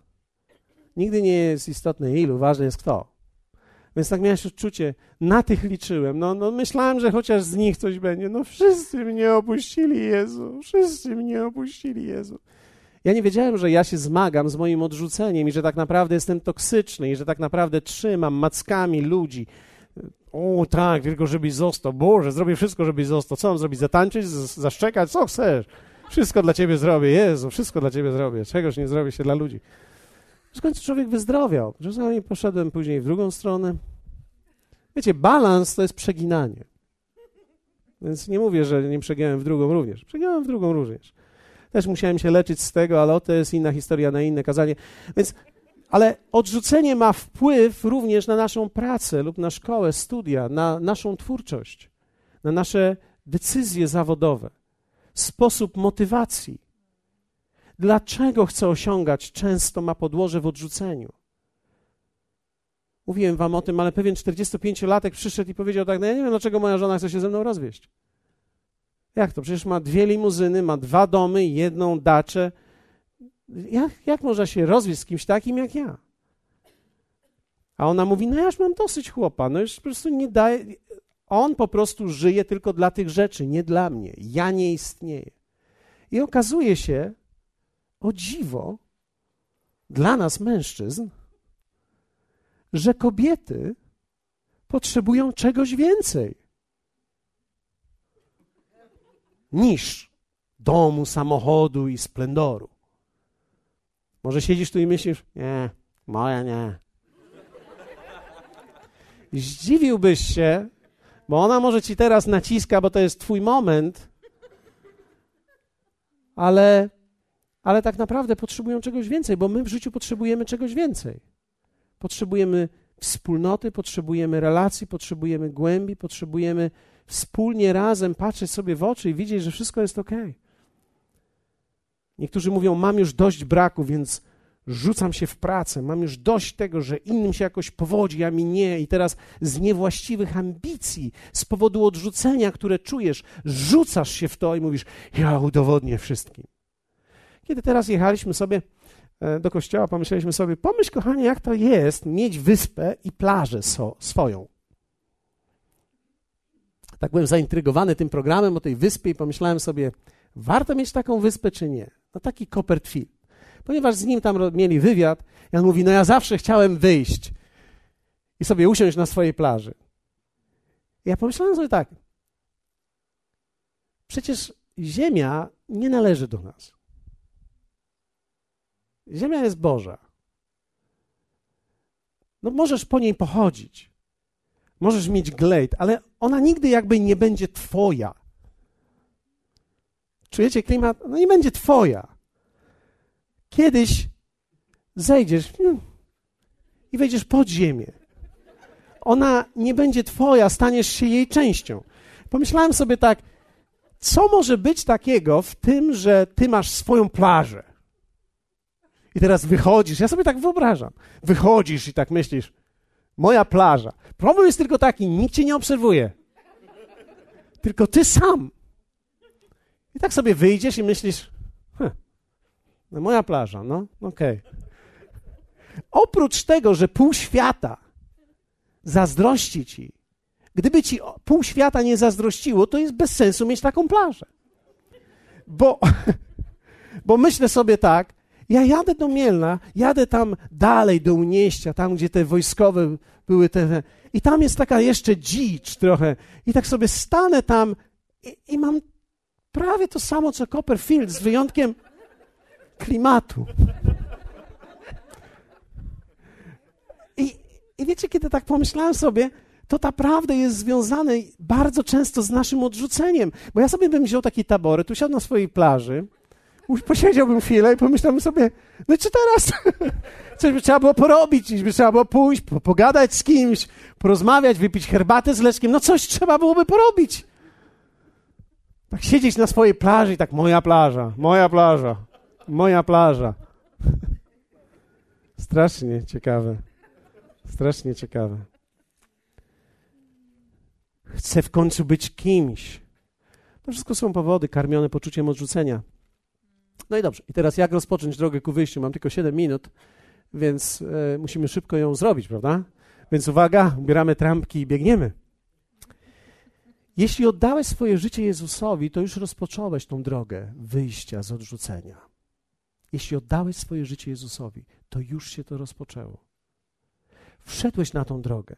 Speaker 1: nigdy nie jest istotne ilu, ważne jest kto. Więc tak miałem odczucie, na tych liczyłem. No, no myślałem, że chociaż z nich coś będzie. No wszyscy mnie opuścili, Jezu. Wszyscy mnie opuścili, Jezu. Ja nie wiedziałem, że ja się zmagam z moim odrzuceniem i że tak naprawdę jestem toksyczny i że tak naprawdę trzymam mackami ludzi. O tak, tylko żebyś został. Boże, zrobię wszystko, żebyś został. Co mam zrobić? Zatańczyć? Zaszczekać? Co chcesz? Wszystko dla ciebie zrobię, Jezu, wszystko dla ciebie zrobię. Czegoś nie zrobię się dla ludzi. W końcu człowiek wyzdrowiał. Czasami poszedłem później w drugą stronę. Wiecie, balans to jest przeginanie. Więc nie mówię, że nie przegiąłem w drugą również. Przegiąłem w drugą również. Też musiałem się leczyć z tego, ale to jest inna historia na inne kazanie. Więc, ale odrzucenie ma wpływ również na naszą pracę lub na szkołę, studia, na naszą twórczość, na nasze decyzje zawodowe sposób motywacji. Dlaczego chcę osiągać, często ma podłoże w odrzuceniu. Mówiłem wam o tym, ale pewien 45-latek przyszedł i powiedział tak, no ja nie wiem, dlaczego moja żona chce się ze mną rozwieść. Jak to? Przecież ma dwie limuzyny, ma dwa domy, jedną daczę. Jak, jak można się rozwieść z kimś takim jak ja? A ona mówi, no ja już mam dosyć chłopa, no już po prostu nie daje, on po prostu żyje tylko dla tych rzeczy, nie dla mnie. Ja nie istnieję. I okazuje się, o dziwo, dla nas mężczyzn, że kobiety potrzebują czegoś więcej niż domu, samochodu i splendoru. Może siedzisz tu i myślisz, nie, Moja nie. Zdziwiłbyś się, bo ona może ci teraz naciska, bo to jest twój moment, ale, ale tak naprawdę potrzebują czegoś więcej, bo my w życiu potrzebujemy czegoś więcej. Potrzebujemy wspólnoty, potrzebujemy relacji, potrzebujemy głębi, potrzebujemy wspólnie razem patrzeć sobie w oczy i widzieć, że wszystko jest ok. Niektórzy mówią: Mam już dość braku, więc rzucam się w pracę. Mam już dość tego, że innym się jakoś powodzi, a mi nie. I teraz z niewłaściwych ambicji, z powodu odrzucenia, które czujesz, rzucasz się w to i mówisz: Ja udowodnię wszystkim. Kiedy teraz jechaliśmy sobie e, do kościoła, pomyśleliśmy sobie: Pomyśl, kochanie, jak to jest mieć wyspę i plażę so, swoją tak byłem zaintrygowany tym programem o tej wyspie i pomyślałem sobie, warto mieć taką wyspę czy nie? No taki Copperfield. Ponieważ z nim tam mieli wywiad, i on mówi, no ja zawsze chciałem wyjść i sobie usiąść na swojej plaży. I ja pomyślałem sobie tak, przecież ziemia nie należy do nas. Ziemia jest Boża. No możesz po niej pochodzić. Możesz mieć glejt, ale ona nigdy jakby nie będzie twoja. Czujecie klimat? No nie będzie twoja. Kiedyś zejdziesz hmm, i wejdziesz pod ziemię. Ona nie będzie twoja, staniesz się jej częścią. Pomyślałem sobie tak, co może być takiego w tym, że ty masz swoją plażę? I teraz wychodzisz, ja sobie tak wyobrażam. Wychodzisz i tak myślisz, moja plaża. Problem jest tylko taki, nikt cię nie obserwuje. Tylko ty sam. I tak sobie wyjdziesz i myślisz, hm, no moja plaża, no okej. Okay. Oprócz tego, że pół świata zazdrości ci, gdyby ci pół świata nie zazdrościło, to jest bez sensu mieć taką plażę. Bo, <laughs> bo myślę sobie tak, ja jadę do Mielna, jadę tam dalej do Unieścia, tam gdzie te wojskowe były te... I tam jest taka jeszcze dzicz trochę. I tak sobie stanę tam i, i mam prawie to samo, co Copperfield, z wyjątkiem klimatu. I, I wiecie, kiedy tak pomyślałem sobie, to naprawdę jest związane bardzo często z naszym odrzuceniem. Bo ja sobie bym wziął taki tabory, tu siadł na swojej plaży, posiedziałbym chwilę i pomyślałem sobie, no czy teraz <laughs> coś by trzeba było porobić, coś by trzeba było pójść, po, pogadać z kimś, porozmawiać, wypić herbatę z Leszkiem, no coś trzeba byłoby porobić. Tak siedzieć na swojej plaży i tak, moja plaża, moja plaża, moja plaża. <laughs> Strasznie ciekawe. Strasznie ciekawe. Chcę w końcu być kimś. To wszystko są powody karmione poczuciem odrzucenia. No i dobrze. I teraz jak rozpocząć drogę ku wyjściu? Mam tylko 7 minut, więc e, musimy szybko ją zrobić, prawda? Więc uwaga, ubieramy trampki i biegniemy. Jeśli oddałeś swoje życie Jezusowi, to już rozpocząłeś tą drogę wyjścia z odrzucenia. Jeśli oddałeś swoje życie Jezusowi, to już się to rozpoczęło. Wszedłeś na tą drogę.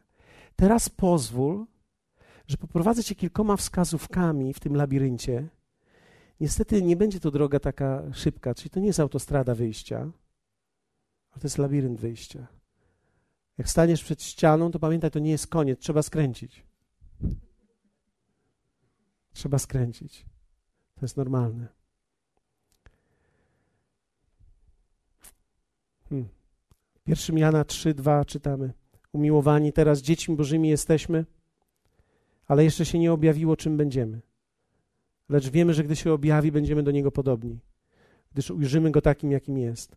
Speaker 1: Teraz pozwól, że poprowadzę cię kilkoma wskazówkami w tym labiryncie, Niestety nie będzie to droga taka szybka, czyli to nie jest autostrada wyjścia, ale to jest labirynt wyjścia. Jak staniesz przed ścianą, to pamiętaj, to nie jest koniec, trzeba skręcić. Trzeba skręcić. To jest normalne. Hmm. 1 Jana 3:2 czytamy. Umiłowani, teraz dziećmi Bożymi jesteśmy, ale jeszcze się nie objawiło, czym będziemy. Lecz wiemy, że gdy się objawi, będziemy do Niego podobni, gdyż ujrzymy Go takim, jakim jest.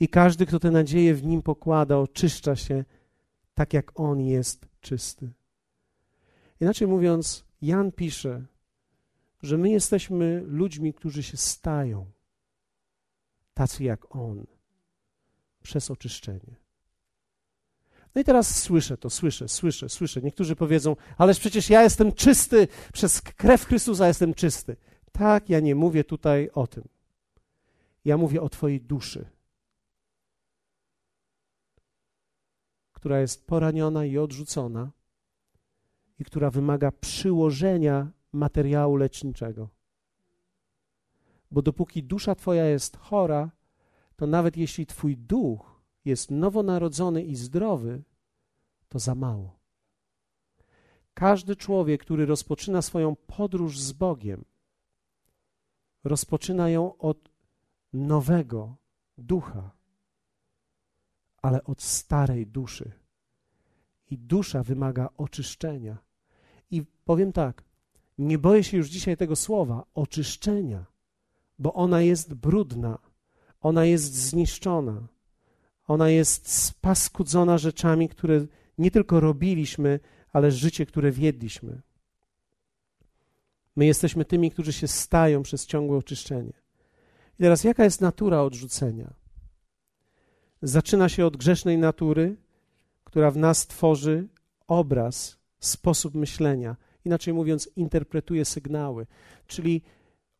Speaker 1: I każdy, kto tę nadzieję w Nim pokłada, oczyszcza się tak, jak On jest czysty. Inaczej mówiąc, Jan pisze, że my jesteśmy ludźmi, którzy się stają tacy jak On przez oczyszczenie. No i teraz słyszę to, słyszę, słyszę, słyszę. Niektórzy powiedzą, ależ przecież ja jestem czysty, przez krew Chrystusa jestem czysty. Tak, ja nie mówię tutaj o tym. Ja mówię o Twojej duszy, która jest poraniona i odrzucona i która wymaga przyłożenia materiału leczniczego. Bo dopóki dusza Twoja jest chora, to nawet jeśli Twój duch jest nowonarodzony i zdrowy, to za mało. Każdy człowiek, który rozpoczyna swoją podróż z Bogiem, rozpoczyna ją od nowego ducha, ale od starej duszy. I dusza wymaga oczyszczenia. I powiem tak, nie boję się już dzisiaj tego słowa oczyszczenia, bo ona jest brudna, ona jest zniszczona, ona jest spaskudzona rzeczami, które nie tylko robiliśmy, ale życie, które wiedliśmy. My jesteśmy tymi, którzy się stają przez ciągłe oczyszczenie. I teraz, jaka jest natura odrzucenia? Zaczyna się od grzesznej natury, która w nas tworzy obraz, sposób myślenia. Inaczej mówiąc, interpretuje sygnały. Czyli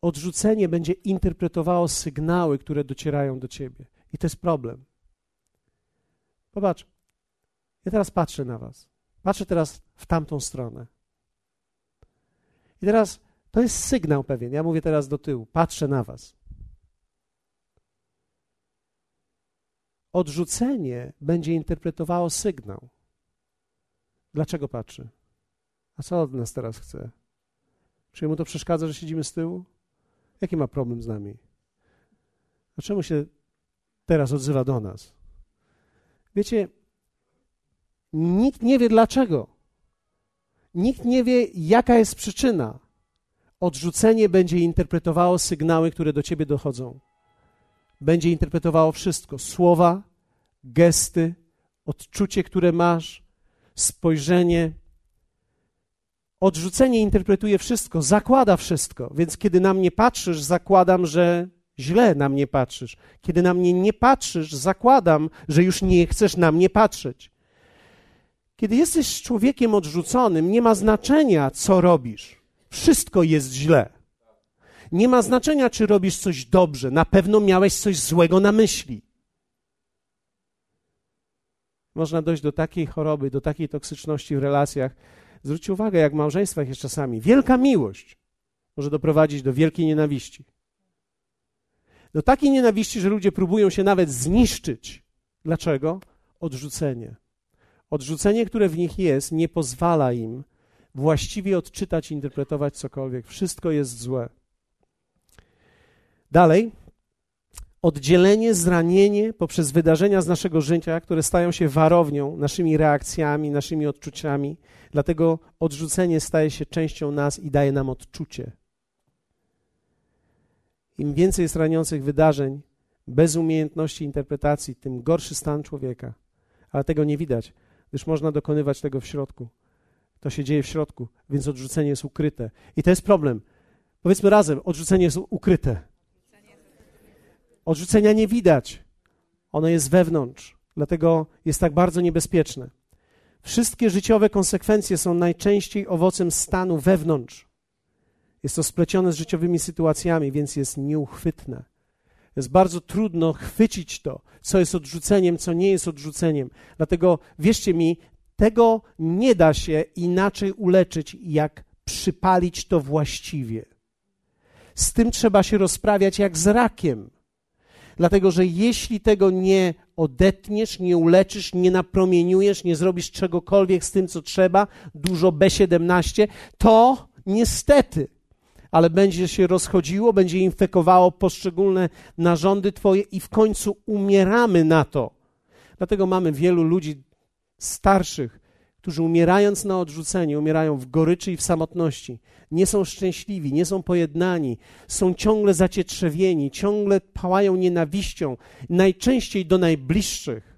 Speaker 1: odrzucenie będzie interpretowało sygnały, które docierają do ciebie. I to jest problem. Popatrz, ja teraz patrzę na Was. Patrzę teraz w tamtą stronę. I teraz to jest sygnał pewien. Ja mówię teraz do tyłu. Patrzę na Was. Odrzucenie będzie interpretowało sygnał. Dlaczego patrzy? A co od nas teraz chce? Czy mu to przeszkadza, że siedzimy z tyłu? Jaki ma problem z nami? A czemu się teraz odzywa do nas? Wiecie, nikt nie wie dlaczego. Nikt nie wie, jaka jest przyczyna. Odrzucenie będzie interpretowało sygnały, które do ciebie dochodzą. Będzie interpretowało wszystko: słowa, gesty, odczucie, które masz, spojrzenie. Odrzucenie interpretuje wszystko, zakłada wszystko, więc kiedy na mnie patrzysz, zakładam, że źle na mnie patrzysz. Kiedy na mnie nie patrzysz, zakładam, że już nie chcesz na mnie patrzeć. Kiedy jesteś człowiekiem odrzuconym, nie ma znaczenia, co robisz. Wszystko jest źle. Nie ma znaczenia, czy robisz coś dobrze. Na pewno miałeś coś złego na myśli. Można dojść do takiej choroby, do takiej toksyczności w relacjach. Zwróćcie uwagę, jak w małżeństwach jest czasami. Wielka miłość może doprowadzić do wielkiej nienawiści. Do takiej nienawiści, że ludzie próbują się nawet zniszczyć. Dlaczego? Odrzucenie. Odrzucenie, które w nich jest, nie pozwala im właściwie odczytać, interpretować cokolwiek. Wszystko jest złe. Dalej, oddzielenie, zranienie poprzez wydarzenia z naszego życia, które stają się warownią, naszymi reakcjami, naszymi odczuciami. Dlatego odrzucenie staje się częścią nas i daje nam odczucie. Im więcej jest raniących wydarzeń, bez umiejętności interpretacji, tym gorszy stan człowieka. Ale tego nie widać, gdyż można dokonywać tego w środku. To się dzieje w środku, więc odrzucenie jest ukryte. I to jest problem. Powiedzmy razem, odrzucenie jest ukryte. Odrzucenia nie widać. Ono jest wewnątrz, dlatego jest tak bardzo niebezpieczne. Wszystkie życiowe konsekwencje są najczęściej owocem stanu wewnątrz. Jest to splecione z życiowymi sytuacjami, więc jest nieuchwytne. Jest bardzo trudno chwycić to, co jest odrzuceniem, co nie jest odrzuceniem. Dlatego wierzcie mi, tego nie da się inaczej uleczyć, jak przypalić to właściwie. Z tym trzeba się rozprawiać jak z rakiem. Dlatego, że jeśli tego nie odetniesz, nie uleczysz, nie napromieniujesz, nie zrobisz czegokolwiek z tym, co trzeba, dużo B17, to niestety, ale będzie się rozchodziło, będzie infekowało poszczególne narządy Twoje i w końcu umieramy na to. Dlatego mamy wielu ludzi starszych, którzy umierając na odrzuceniu, umierają w goryczy i w samotności. Nie są szczęśliwi, nie są pojednani, są ciągle zacietrzewieni, ciągle pałają nienawiścią, najczęściej do najbliższych,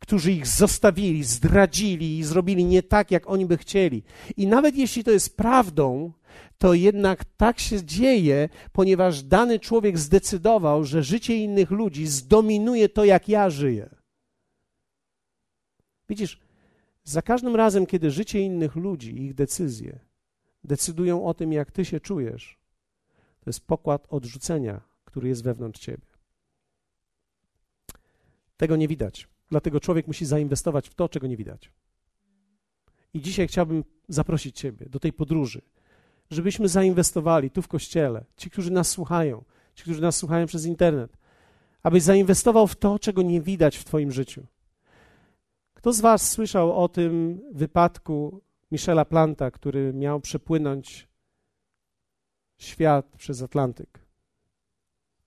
Speaker 1: którzy ich zostawili, zdradzili i zrobili nie tak, jak oni by chcieli. I nawet jeśli to jest prawdą, to jednak tak się dzieje, ponieważ dany człowiek zdecydował, że życie innych ludzi zdominuje to, jak ja żyję. Widzisz, za każdym razem, kiedy życie innych ludzi, ich decyzje decydują o tym, jak ty się czujesz, to jest pokład odrzucenia, który jest wewnątrz ciebie. Tego nie widać. Dlatego człowiek musi zainwestować w to, czego nie widać. I dzisiaj chciałbym zaprosić Ciebie do tej podróży, żebyśmy zainwestowali tu w kościele, ci, którzy nas słuchają, ci, którzy nas słuchają przez internet, abyś zainwestował w to, czego nie widać w Twoim życiu. Kto z Was słyszał o tym wypadku Michela Planta, który miał przepłynąć świat przez Atlantyk?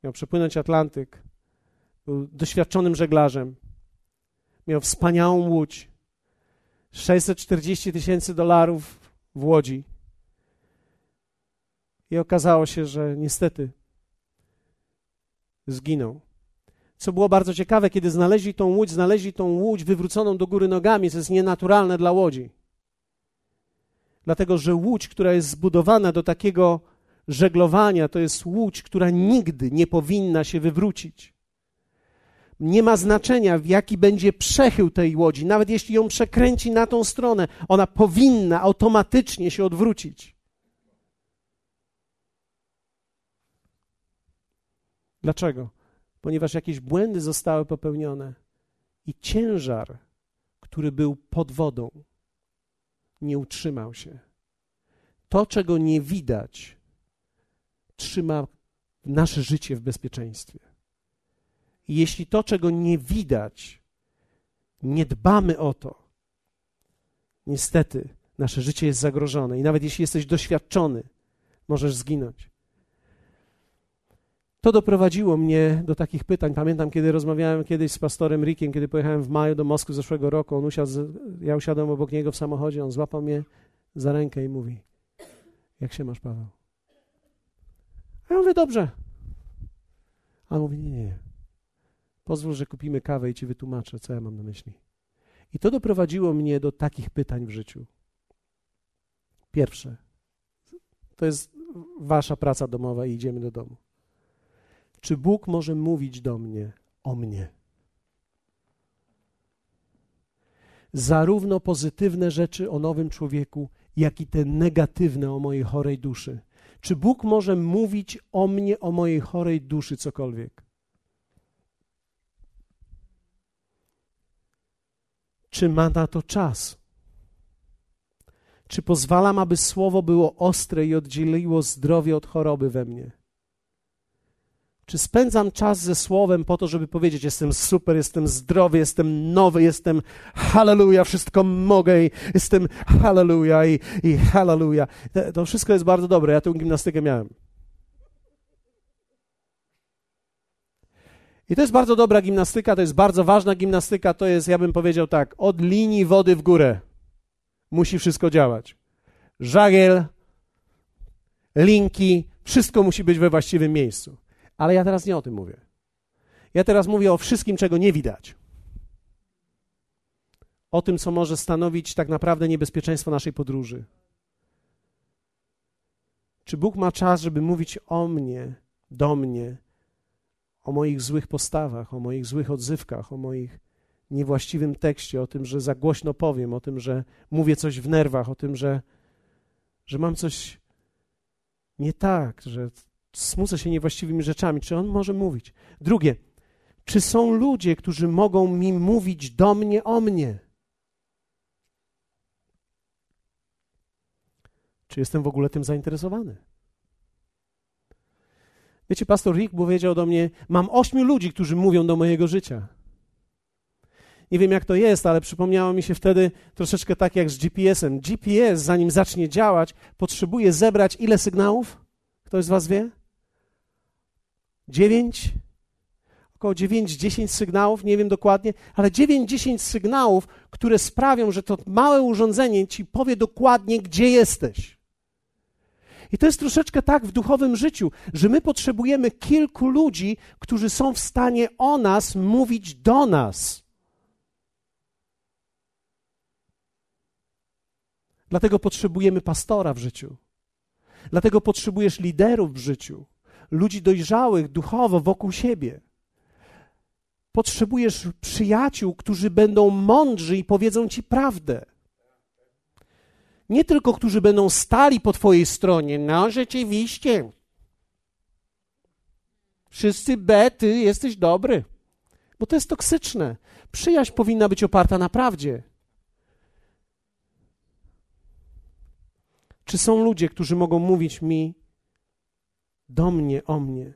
Speaker 1: Miał przepłynąć Atlantyk, był doświadczonym żeglarzem, miał wspaniałą łódź, 640 tysięcy dolarów w łodzi. I okazało się, że niestety zginął. Co było bardzo ciekawe, kiedy znaleźli tą łódź, znaleźli tą łódź wywróconą do góry nogami, co jest nienaturalne dla łodzi. Dlatego, że łódź, która jest zbudowana do takiego żeglowania, to jest łódź, która nigdy nie powinna się wywrócić. Nie ma znaczenia, w jaki będzie przechył tej łodzi, nawet jeśli ją przekręci na tą stronę, ona powinna automatycznie się odwrócić. Dlaczego? Ponieważ jakieś błędy zostały popełnione i ciężar, który był pod wodą, nie utrzymał się. To, czego nie widać, trzyma nasze życie w bezpieczeństwie. Jeśli to, czego nie widać, nie dbamy o to, niestety nasze życie jest zagrożone. I nawet jeśli jesteś doświadczony, możesz zginąć. To doprowadziło mnie do takich pytań. Pamiętam, kiedy rozmawiałem kiedyś z pastorem Rickiem, kiedy pojechałem w maju do Moskwy zeszłego roku. On usiadł, ja usiadłem obok niego w samochodzie, on złapał mnie za rękę i mówi: Jak się masz, Paweł? A ja mówię: Dobrze. A on mówi: Nie, nie. Pozwól, że kupimy kawę i ci wytłumaczę, co ja mam na myśli. I to doprowadziło mnie do takich pytań w życiu. Pierwsze, to jest wasza praca domowa i idziemy do domu. Czy Bóg może mówić do mnie o mnie? Zarówno pozytywne rzeczy o nowym człowieku, jak i te negatywne o mojej chorej duszy. Czy Bóg może mówić o mnie, o mojej chorej duszy cokolwiek? Czy ma na to czas? Czy pozwalam, aby słowo było ostre i oddzieliło zdrowie od choroby we mnie? Czy spędzam czas ze Słowem po to, żeby powiedzieć: Jestem super, jestem zdrowy, jestem nowy, jestem halleluja, wszystko mogę i jestem halleluja i, i halleluja. To wszystko jest bardzo dobre. Ja tę gimnastykę miałem. I to jest bardzo dobra gimnastyka, to jest bardzo ważna gimnastyka. To jest, ja bym powiedział tak, od linii wody w górę musi wszystko działać. Żagiel, linki, wszystko musi być we właściwym miejscu. Ale ja teraz nie o tym mówię. Ja teraz mówię o wszystkim, czego nie widać. O tym, co może stanowić tak naprawdę niebezpieczeństwo naszej podróży. Czy Bóg ma czas, żeby mówić o mnie, do mnie, o moich złych postawach, o moich złych odzywkach, o moich niewłaściwym tekście, o tym, że za głośno powiem, o tym, że mówię coś w nerwach, o tym, że, że mam coś nie tak, że smucę się niewłaściwymi rzeczami. Czy on może mówić? Drugie, czy są ludzie, którzy mogą mi mówić do mnie o mnie? Czy jestem w ogóle tym zainteresowany? Wiecie, pastor Rick powiedział do mnie: Mam ośmiu ludzi, którzy mówią do mojego życia. Nie wiem, jak to jest, ale przypomniało mi się wtedy troszeczkę tak jak z GPS-em. GPS, zanim zacznie działać, potrzebuje zebrać ile sygnałów? Ktoś z Was wie? Dziewięć? Około dziewięć, dziesięć sygnałów, nie wiem dokładnie, ale dziewięć, dziesięć sygnałów, które sprawią, że to małe urządzenie ci powie dokładnie, gdzie jesteś. I to jest troszeczkę tak w duchowym życiu, że my potrzebujemy kilku ludzi, którzy są w stanie o nas mówić do nas. Dlatego potrzebujemy pastora w życiu. Dlatego potrzebujesz liderów w życiu, ludzi dojrzałych duchowo wokół siebie. Potrzebujesz przyjaciół, którzy będą mądrzy i powiedzą ci prawdę. Nie tylko, którzy będą stali po Twojej stronie. No, rzeczywiście. Wszyscy B, Ty jesteś dobry. Bo to jest toksyczne. Przyjaźń powinna być oparta na prawdzie. Czy są ludzie, którzy mogą mówić mi do mnie, o mnie?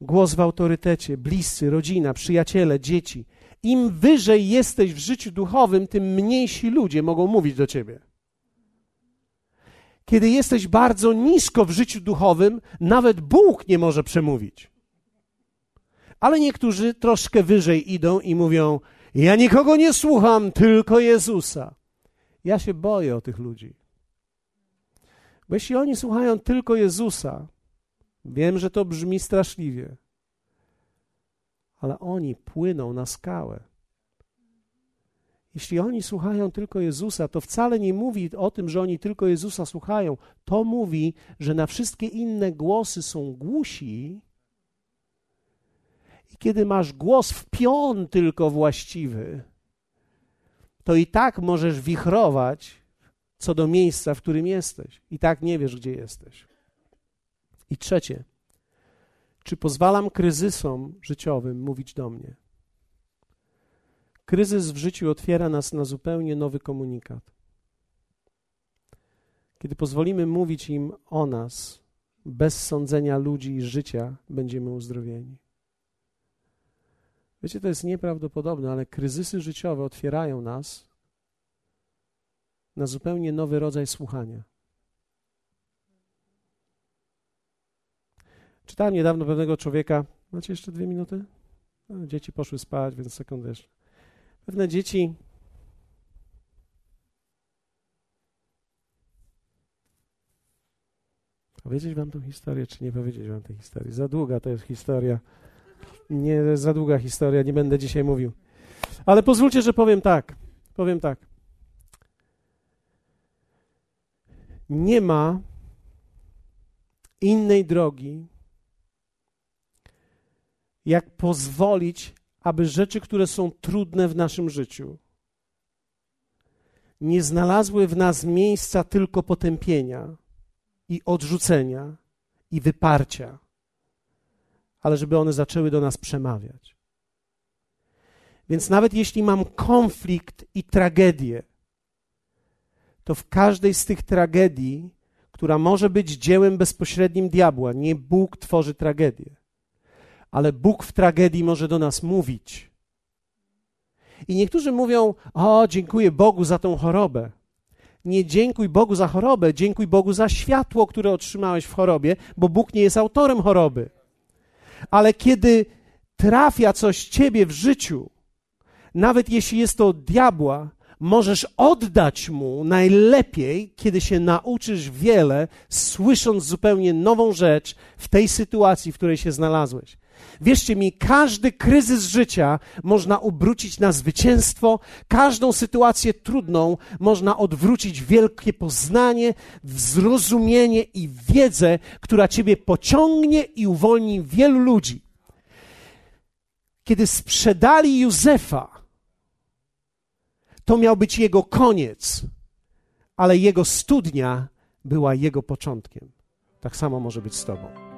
Speaker 1: głos w autorytecie, bliscy, rodzina, przyjaciele, dzieci. Im wyżej jesteś w życiu duchowym, tym mniejsi ludzie mogą mówić do ciebie. Kiedy jesteś bardzo nisko w życiu duchowym, nawet Bóg nie może przemówić. Ale niektórzy troszkę wyżej idą i mówią: Ja nikogo nie słucham, tylko Jezusa. Ja się boję o tych ludzi. Bo jeśli oni słuchają tylko Jezusa, wiem, że to brzmi straszliwie, ale oni płyną na skałę. Jeśli oni słuchają tylko Jezusa, to wcale nie mówi o tym, że oni tylko Jezusa słuchają. To mówi, że na wszystkie inne głosy są głusi. I kiedy masz głos w pion tylko właściwy, to i tak możesz wichrować co do miejsca, w którym jesteś. I tak nie wiesz, gdzie jesteś. I trzecie, czy pozwalam kryzysom życiowym mówić do mnie? Kryzys w życiu otwiera nas na zupełnie nowy komunikat. Kiedy pozwolimy mówić im o nas, bez sądzenia ludzi i życia, będziemy uzdrowieni. Wiecie, to jest nieprawdopodobne, ale kryzysy życiowe otwierają nas na zupełnie nowy rodzaj słuchania. Czytałem niedawno pewnego człowieka. Macie jeszcze dwie minuty? No, dzieci poszły spać, więc sekundę jeszcze. Pewne dzieci Powiedzieć wam tą historię, czy nie powiedzieć wam tej historii? Za długa to jest historia. Nie, za długa historia, nie będę dzisiaj mówił. Ale pozwólcie, że powiem tak. Powiem tak. Nie ma innej drogi, jak pozwolić, aby rzeczy, które są trudne w naszym życiu, nie znalazły w nas miejsca tylko potępienia i odrzucenia i wyparcia, ale żeby one zaczęły do nas przemawiać. Więc nawet jeśli mam konflikt i tragedię, to w każdej z tych tragedii, która może być dziełem bezpośrednim diabła, nie Bóg tworzy tragedię, ale Bóg w tragedii może do nas mówić. I niektórzy mówią: O, dziękuję Bogu za tą chorobę. Nie dziękuj Bogu za chorobę, dziękuj Bogu za światło, które otrzymałeś w chorobie, bo Bóg nie jest autorem choroby. Ale kiedy trafia coś ciebie w życiu, nawet jeśli jest to od diabła, możesz oddać mu najlepiej, kiedy się nauczysz wiele, słysząc zupełnie nową rzecz w tej sytuacji, w której się znalazłeś. Wierzcie mi, każdy kryzys życia można obrócić na zwycięstwo, każdą sytuację trudną można odwrócić wielkie poznanie, zrozumienie i wiedzę, która ciebie pociągnie i uwolni wielu ludzi. Kiedy sprzedali Józefa, to miał być jego koniec, ale jego studnia była jego początkiem. Tak samo może być z Tobą.